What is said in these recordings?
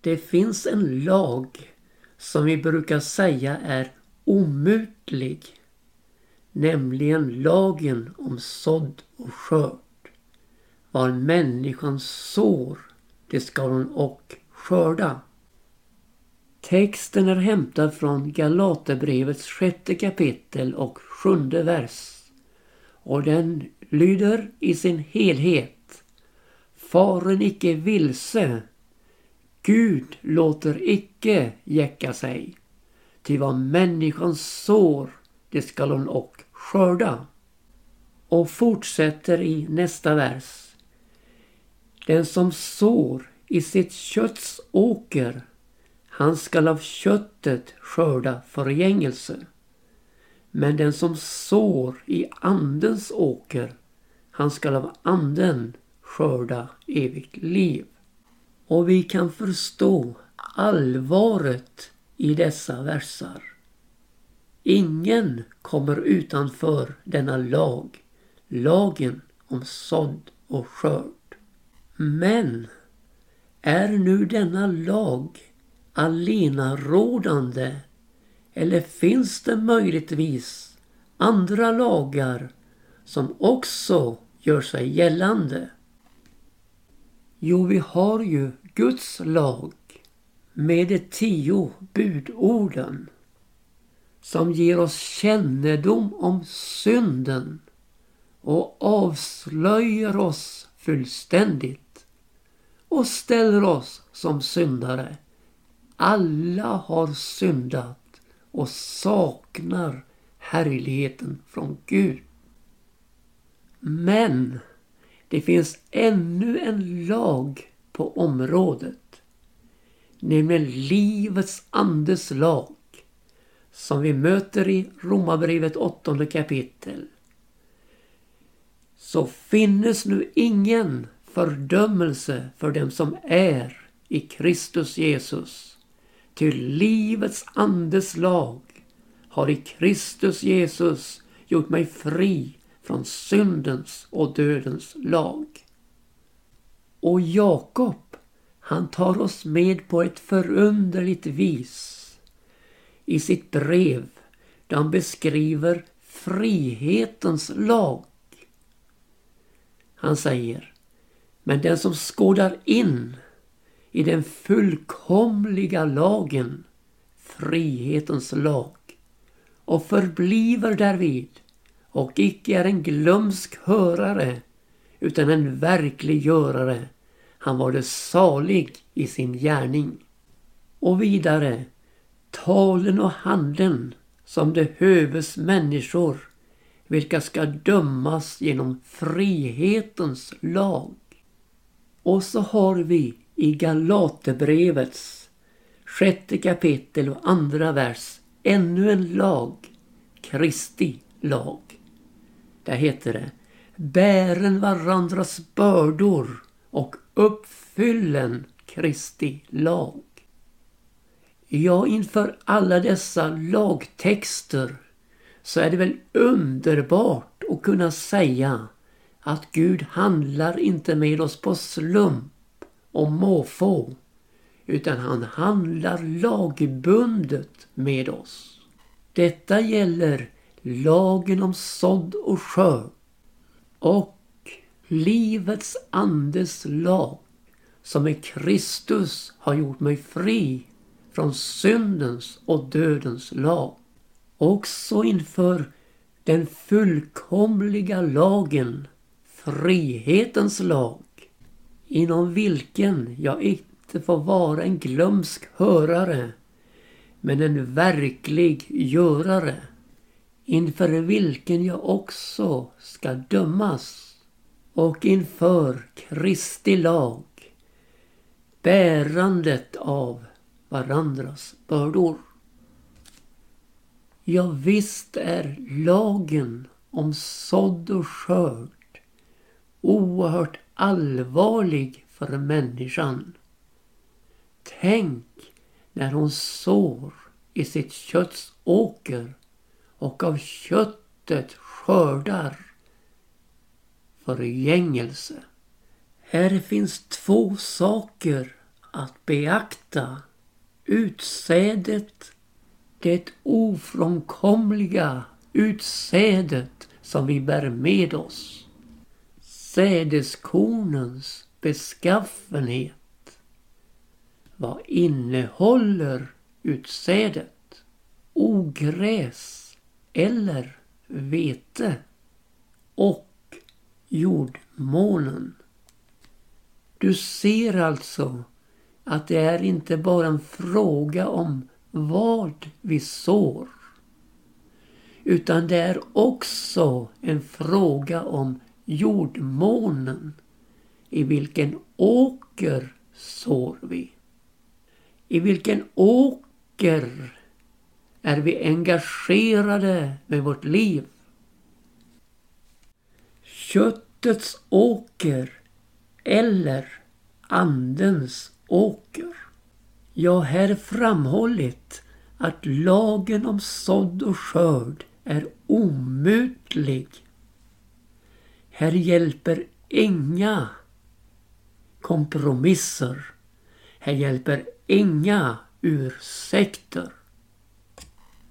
Det finns en lag som vi brukar säga är omutlig. Nämligen lagen om sådd och skörd. Vad människan sår, det ska hon och skörda. Texten är hämtad från Galaterbrevets sjätte kapitel och sjunde vers. Och den lyder i sin helhet. Faren icke vilse. Gud låter icke jäcka sig. Till vad människan sår, det skall hon och skörda. Och fortsätter i nästa vers. Den som sår i sitt kötts åker han skall av köttet skörda förgängelse. Men den som sår i andens åker, han skall av anden skörda evigt liv. Och vi kan förstå allvaret i dessa versar. Ingen kommer utanför denna lag, lagen om sådd och skörd. Men är nu denna lag allenarådande? Eller finns det möjligtvis andra lagar som också gör sig gällande? Jo, vi har ju Guds lag med de tio budorden som ger oss kännedom om synden och avslöjar oss fullständigt och ställer oss som syndare alla har syndat och saknar härligheten från Gud. Men det finns ännu en lag på området. Nämligen livets andes lag. Som vi möter i Romarbrevet 8 kapitel. Så finnes nu ingen fördömelse för dem som är i Kristus Jesus. Till livets andes lag har i Kristus Jesus gjort mig fri från syndens och dödens lag. Och Jakob, han tar oss med på ett förunderligt vis i sitt brev där han beskriver frihetens lag. Han säger, men den som skådar in i den fullkomliga lagen, frihetens lag, och förbliver därvid och icke är en glömsk hörare utan en verklig görare. Han var det salig i sin gärning. Och vidare, talen och handeln som det höves människor vilka ska dömas genom frihetens lag. Och så har vi i Galaterbrevets sjätte kapitel och andra vers ännu en lag, Kristi lag. Där heter det Bären varandras bördor och uppfyllen Kristi lag. Ja, inför alla dessa lagtexter så är det väl underbart att kunna säga att Gud handlar inte med oss på slump och måfå utan han handlar lagbundet med oss. Detta gäller lagen om sådd och skörd och livets andes lag som i Kristus har gjort mig fri från syndens och dödens lag. Också inför den fullkomliga lagen, frihetens lag, inom vilken jag inte får vara en glömsk hörare men en verklig görare inför vilken jag också ska dömas och inför Kristi lag bärandet av varandras bördor. Ja, visst är lagen om sådd och skörd oerhört allvarlig för människan. Tänk när hon sår i sitt kötts åker och av köttet skördar förgängelse. Här finns två saker att beakta utsädet, det ofrånkomliga utsädet som vi bär med oss. Sädeskornens beskaffenhet. Vad innehåller utsädet? Ogräs eller vete? Och jordmånen. Du ser alltså att det är inte bara en fråga om vad vi sår. Utan det är också en fråga om jordmånen. I vilken åker sår vi? I vilken åker är vi engagerade med vårt liv? Köttets åker eller Andens åker. Jag har framhållit att lagen om sådd och skörd är omutlig. Här hjälper inga kompromisser. Här hjälper inga ursäkter.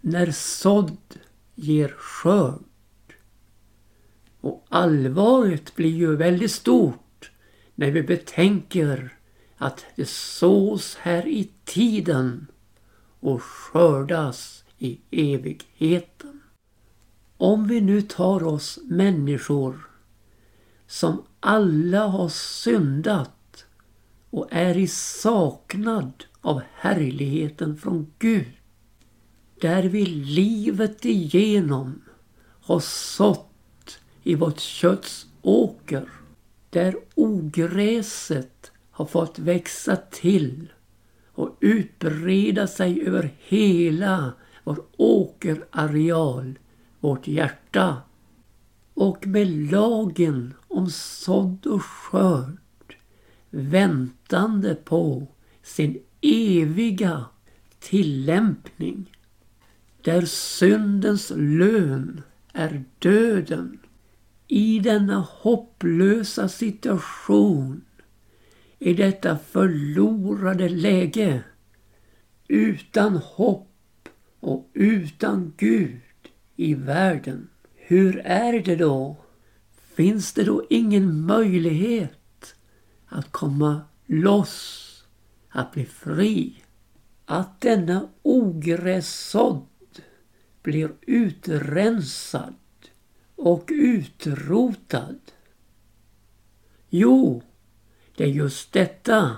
När sådd ger skörd. Och allvaret blir ju väldigt stort när vi betänker att det sås här i tiden och skördas i evigheten. Om vi nu tar oss människor som alla har syndat och är i saknad av härligheten från Gud. Där vi livet igenom har sått i vårt kötts åker. Där ogräset har fått växa till och utbreda sig över hela vår åkerareal, vårt hjärta. Och med lagen om sådd och skörd väntande på sin eviga tillämpning. Där syndens lön är döden. I denna hopplösa situation i detta förlorade läge. Utan hopp och utan Gud i världen. Hur är det då? Finns det då ingen möjlighet att komma loss, att bli fri? Att denna ogrässådd blir utrensad och utrotad? Jo, det är just detta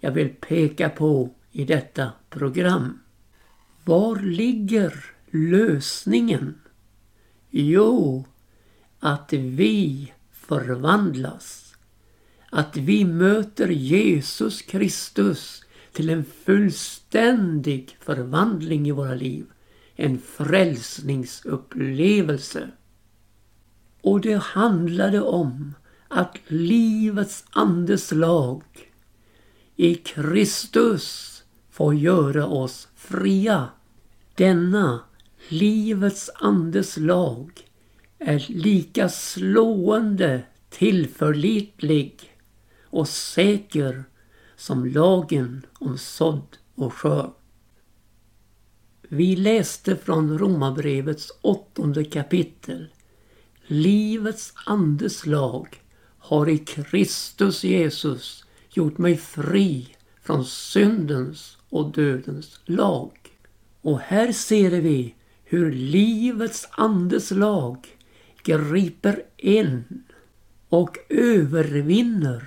jag vill peka på i detta program. Var ligger lösningen? Jo, att vi förvandlas. Att vi möter Jesus Kristus till en fullständig förvandling i våra liv. En frälsningsupplevelse. Och det handlade om att livets andes lag i Kristus får göra oss fria. Denna livets andes lag är lika slående tillförlitlig och säker som lagen om sådd och skörd. Vi läste från Romarbrevets åttonde kapitel. Livets andes lag har i Kristus Jesus gjort mig fri från syndens och dödens lag. Och här ser vi hur livets andes lag griper in och övervinner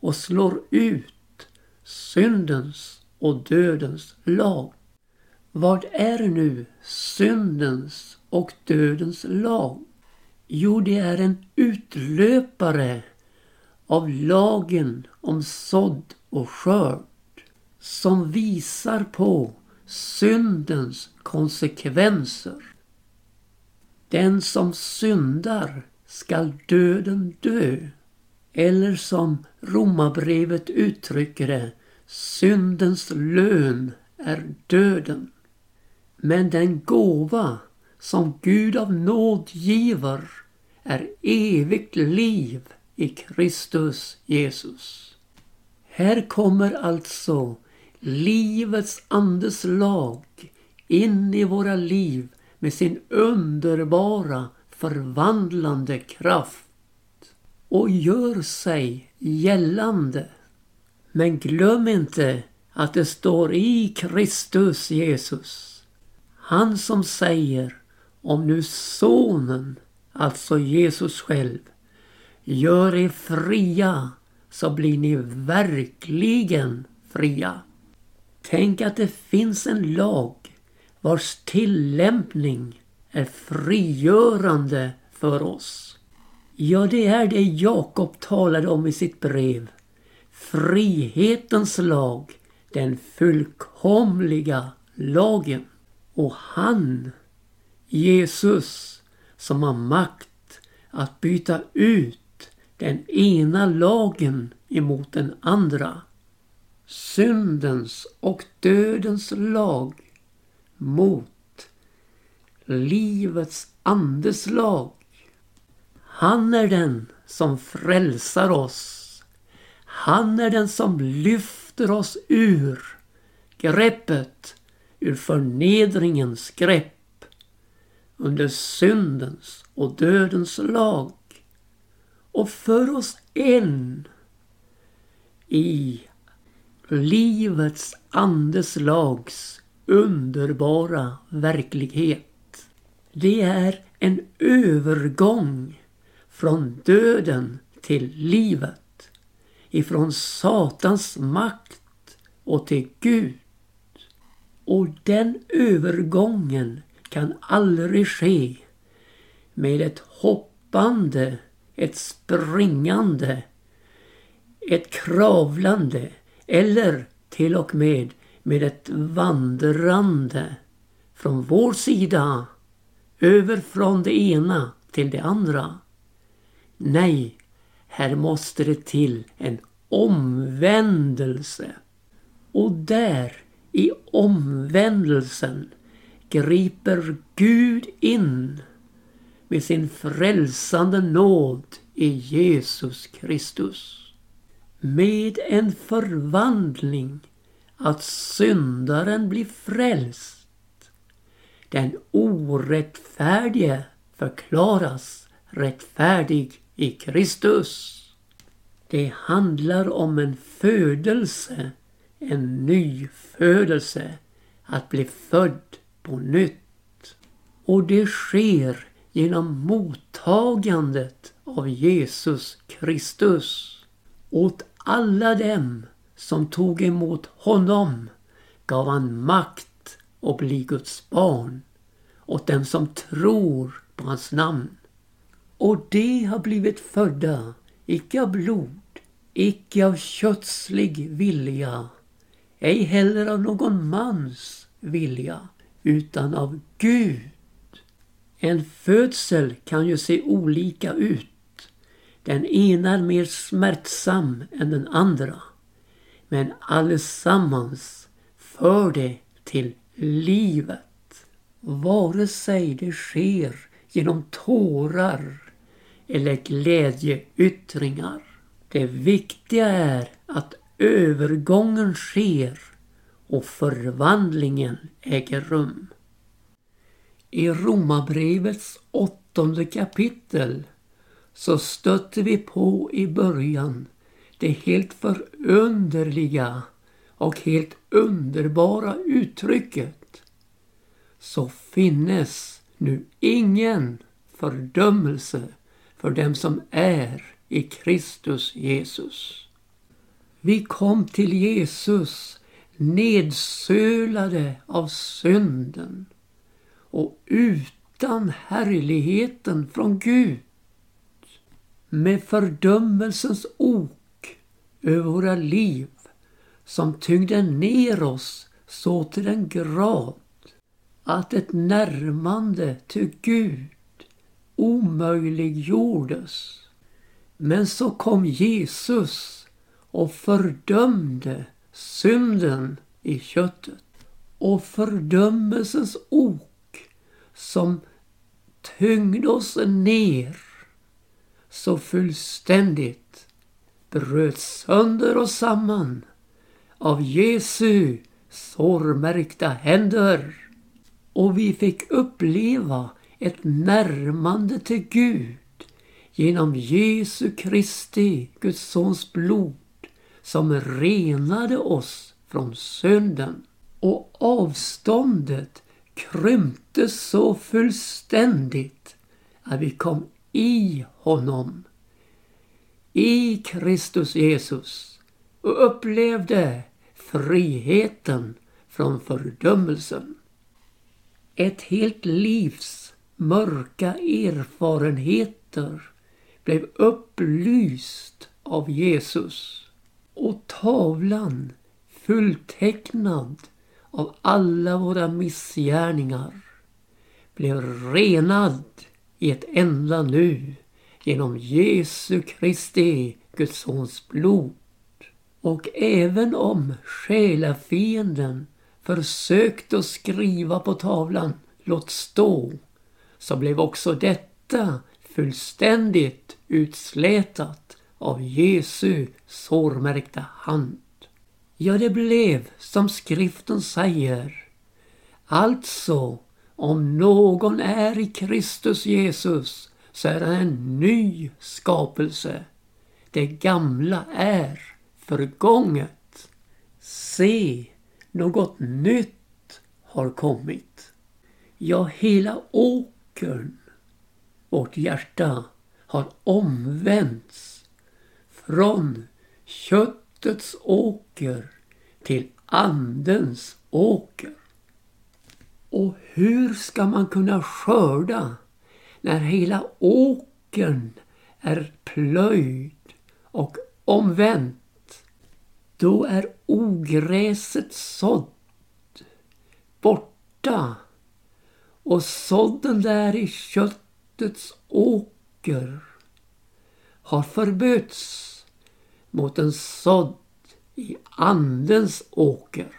och slår ut syndens och dödens lag. Vad är nu syndens och dödens lag? Jo, det är en utlöpare av lagen om sådd och skörd som visar på syndens konsekvenser. Den som syndar skall döden dö. Eller som romabrevet uttrycker det, syndens lön är döden. Men den gåva som Gud av nåd giver är evigt liv i Kristus Jesus. Här kommer alltså livets andes lag in i våra liv med sin underbara förvandlande kraft och gör sig gällande. Men glöm inte att det står i Kristus Jesus. Han som säger om nu sonen, alltså Jesus själv, gör er fria så blir ni verkligen fria. Tänk att det finns en lag vars tillämpning är frigörande för oss. Ja, det är det Jakob talade om i sitt brev. Frihetens lag, den fullkomliga lagen. Och han, Jesus, som har makt att byta ut den ena lagen emot den andra. Syndens och dödens lag mot livets andes lag. Han är den som frälsar oss. Han är den som lyfter oss ur greppet, ur förnedringens grepp, under syndens och dödens lag och för oss in i livets andes lags underbara verklighet. Det är en övergång från döden till livet. Ifrån Satans makt och till Gud. Och den övergången kan aldrig ske med ett hoppande, ett springande, ett kravlande eller till och med med ett vandrande från vår sida över från det ena till det andra. Nej, här måste det till en omvändelse. Och där, i omvändelsen, griper Gud in med sin frälsande nåd i Jesus Kristus. Med en förvandling att syndaren blir frälst. Den orättfärdige förklaras rättfärdig i Kristus. Det handlar om en födelse, en ny födelse, att bli född på nytt. Och det sker genom mottagandet av Jesus Kristus. Åt alla dem som tog emot honom gav han makt att bli Guds barn åt dem som tror på hans namn. Och de har blivit födda, icke av blod, icke av kötslig vilja, ej heller av någon mans vilja, utan av Gud. En födsel kan ju se olika ut. Den ena är mer smärtsam än den andra. Men allesammans för det till livet. Vare sig det sker genom tårar eller glädjeyttringar. Det viktiga är att övergången sker och förvandlingen äger rum. I Romarbrevets åttonde kapitel så stötte vi på i början det helt förunderliga och helt underbara uttrycket så finnes nu ingen fördömelse för dem som är i Kristus Jesus. Vi kom till Jesus nedsölade av synden och utan härligheten från Gud. Med fördömelsens ok över våra liv som tyngde ner oss så till den grad att ett närmande till Gud omöjliggjordes. Men så kom Jesus och fördömde synden i köttet. Och fördömelsens ok som tyngde oss ner så fullständigt bröt sönder och samman av Jesu sårmärkta händer. Och vi fick uppleva ett närmande till Gud genom Jesu Kristi, Guds sons blod som renade oss från synden. Och avståndet krympte så fullständigt att vi kom i honom, i Kristus Jesus och upplevde friheten från fördömelsen. Ett helt livs mörka erfarenheter blev upplyst av Jesus och tavlan fulltecknad av alla våra missgärningar blev renad i ett enda nu genom Jesu Kristi, Guds sons blod. Och även om själafienden försökte att skriva på tavlan låt stå så blev också detta fullständigt utslätat av Jesu sårmärkta hand. Ja, det blev som skriften säger. Alltså, om någon är i Kristus Jesus så är han en ny skapelse. Det gamla är förgånget. Se, något nytt har kommit. Ja, hela åkern, vårt hjärta, har omvänts från köttets åker till andens åker. Och hur ska man kunna skörda när hela åkern är plöjd och omvänt? Då är ogräset sådd borta och sådden där i köttets åker har förbytts mot en sådd i andens åker.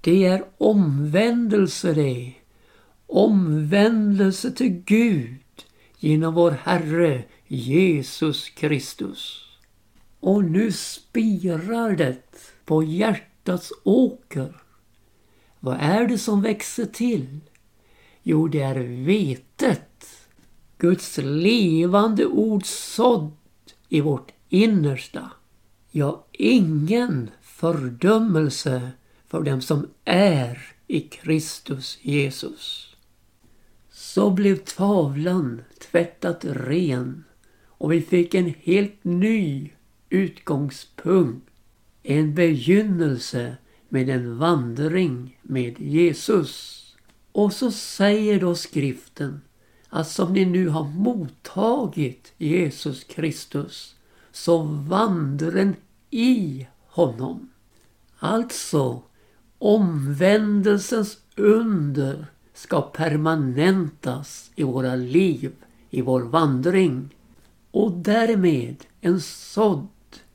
Det är omvändelse det. Omvändelse till Gud genom vår Herre Jesus Kristus. Och nu spirar det på hjärtats åker. Vad är det som växer till? Jo, det är vetet. Guds levande ord sådd i vårt innersta. Ja, ingen fördömelse för dem som är i Kristus Jesus. Så blev tavlan tvättat ren och vi fick en helt ny utgångspunkt. En begynnelse med en vandring med Jesus. Och så säger då skriften att som ni nu har mottagit Jesus Kristus så vandren i honom. Alltså, omvändelsens under ska permanentas i våra liv, i vår vandring och därmed en sådd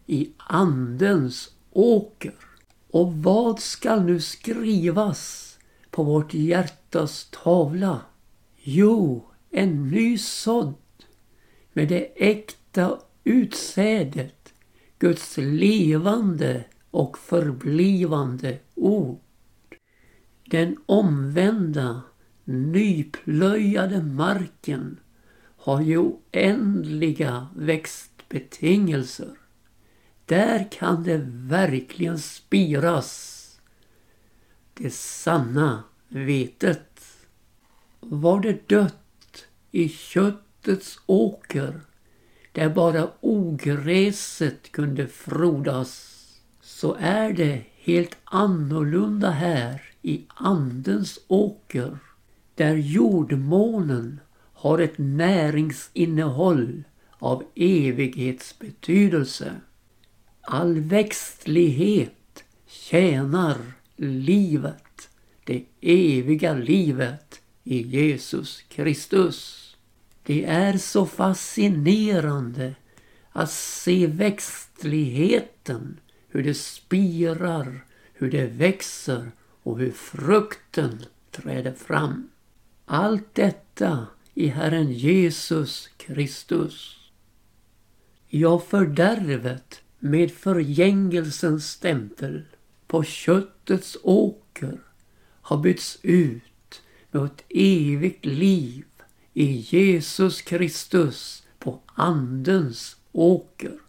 i andens åker. Och vad skall nu skrivas på vårt hjärtas tavla? Jo, en ny sådd med det äkta utsädet Guds levande och förblivande ord. Den omvända, nyplöjade marken har ju oändliga växtbetingelser. Där kan det verkligen spiras det sanna vetet. Var det dött i köttets åker där bara ogräset kunde frodas så är det helt annorlunda här i Andens åker där jordmånen har ett näringsinnehåll av evighetsbetydelse. All växtlighet tjänar livet, det eviga livet i Jesus Kristus. Det är så fascinerande att se växtligheten, hur det spirar, hur det växer och hur frukten träder fram. Allt detta i Herren Jesus Kristus. Ja, fördärvet med förgängelsens stämpel på köttets åker har bytts ut mot evigt liv i Jesus Kristus på Andens åker.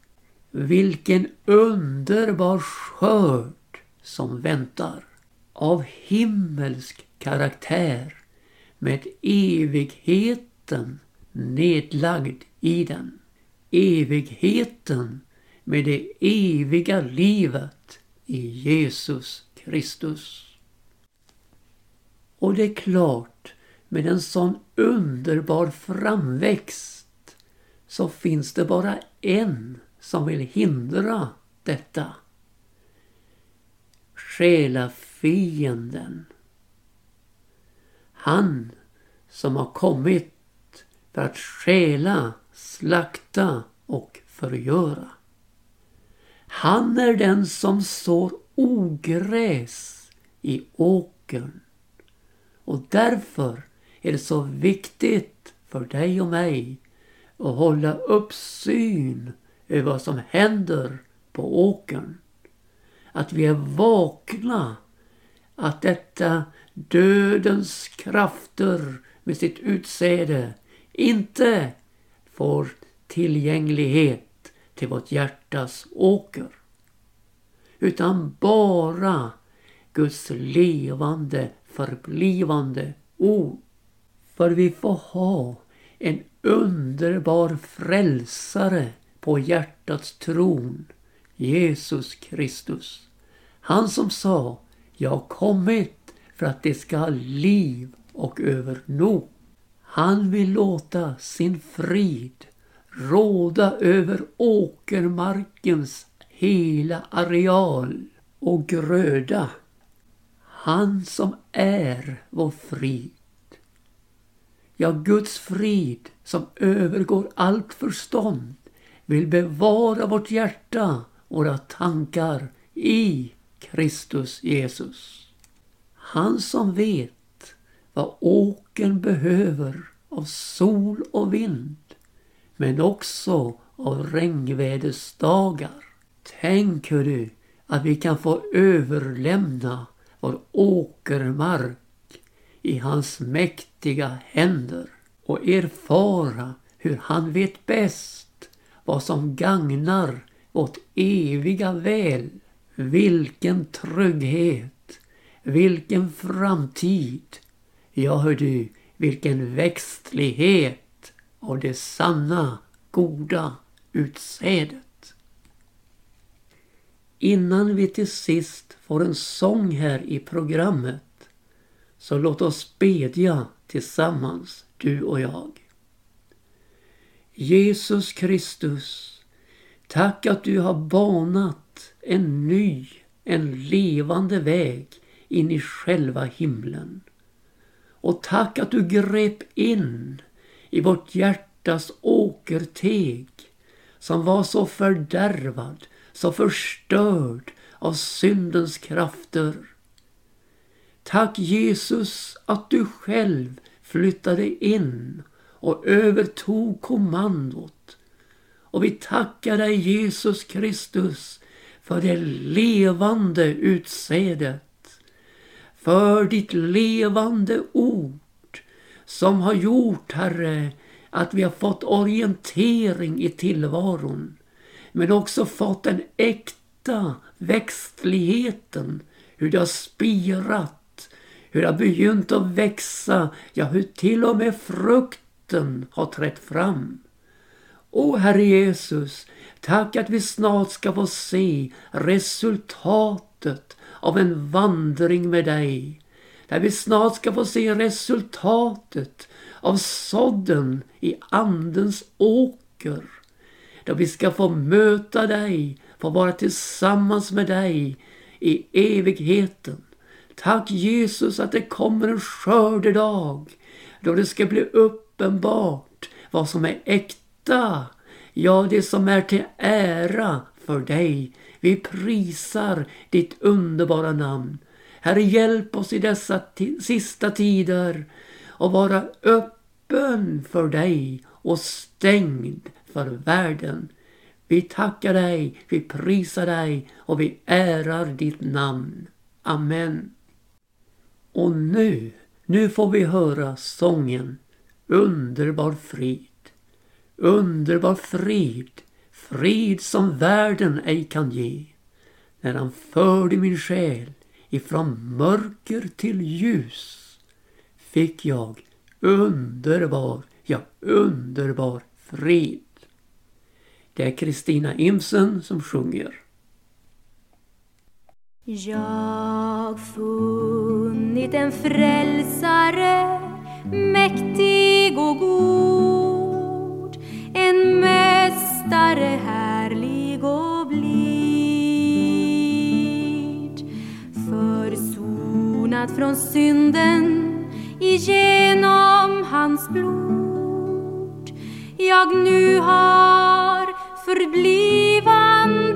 Vilken underbar skörd som väntar av himmelsk karaktär med evigheten nedlagd i den. Evigheten med det eviga livet i Jesus Kristus. Och det är klart, med en sån underbar framväxt så finns det bara en som vill hindra detta. Själafienden. Han som har kommit för att stjäla, slakta och förgöra. Han är den som sår ogräs i åkern. Och därför är det så viktigt för dig och mig att hålla uppsyn över vad som händer på åkern. Att vi är vakna. Att detta dödens krafter med sitt utsäde inte får tillgänglighet till vårt hjärtas åker. Utan bara Guds levande, förblivande ord. För vi får ha en underbar frälsare på hjärtats tron, Jesus Kristus. Han som sa, jag har kommit för att det ska ha liv och övernog. Han vill låta sin frid råda över åkermarkens hela areal och gröda. Han som är vår frid. Ja, Guds frid som övergår allt förstånd vill bevara vårt hjärta, våra tankar i Kristus Jesus. Han som vet vad åken behöver av sol och vind, men också av regnvädersdagar. Tänker du att vi kan få överlämna vår åkermark i hans mäktiga händer och erfara hur han vet bäst vad som gagnar vårt eviga väl. Vilken trygghet, vilken framtid. Ja, hör du, vilken växtlighet av det sanna, goda utsädet. Innan vi till sist får en sång här i programmet så låt oss bedja tillsammans, du och jag. Jesus Kristus, tack att du har banat en ny, en levande väg in i själva himlen. Och tack att du grep in i vårt hjärtas åkerteg som var så fördärvad, så förstörd av syndens krafter. Tack Jesus att du själv flyttade in och övertog kommandot. Och vi tackar dig Jesus Kristus för det levande utsädet för ditt levande ord som har gjort, Herre, att vi har fått orientering i tillvaron. Men också fått den äkta växtligheten, hur det har spirat, hur det har begynt att växa, ja hur till och med frukten har trätt fram. O Herre Jesus, tack att vi snart ska få se resultatet av en vandring med dig. Där vi snart ska få se resultatet av sådden i Andens åker. Där vi ska få möta dig, få vara tillsammans med dig i evigheten. Tack Jesus att det kommer en skördedag då det ska bli uppenbart vad som är äkta. Ja, det som är till ära för dig vi prisar ditt underbara namn. Herre, hjälp oss i dessa sista tider att vara öppen för dig och stängd för världen. Vi tackar dig, vi prisar dig och vi ärar ditt namn. Amen. Och nu, nu får vi höra sången Underbar frid. Underbar frid, frid som världen ej kan ge. När han förde min själ ifrån mörker till ljus fick jag underbar, ja underbar frid. Det är Kristina Imsen som sjunger. Jag funnit en frälsare mäktig och god. En mästare härlig och blid. Försonad från synden igenom hans blod. Jag nu har förblivande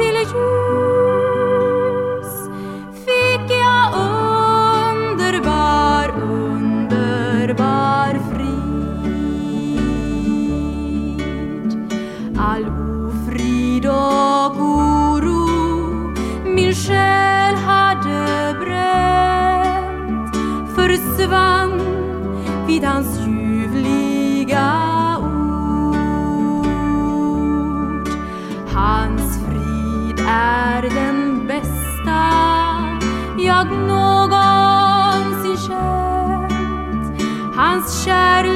giver åt Jesus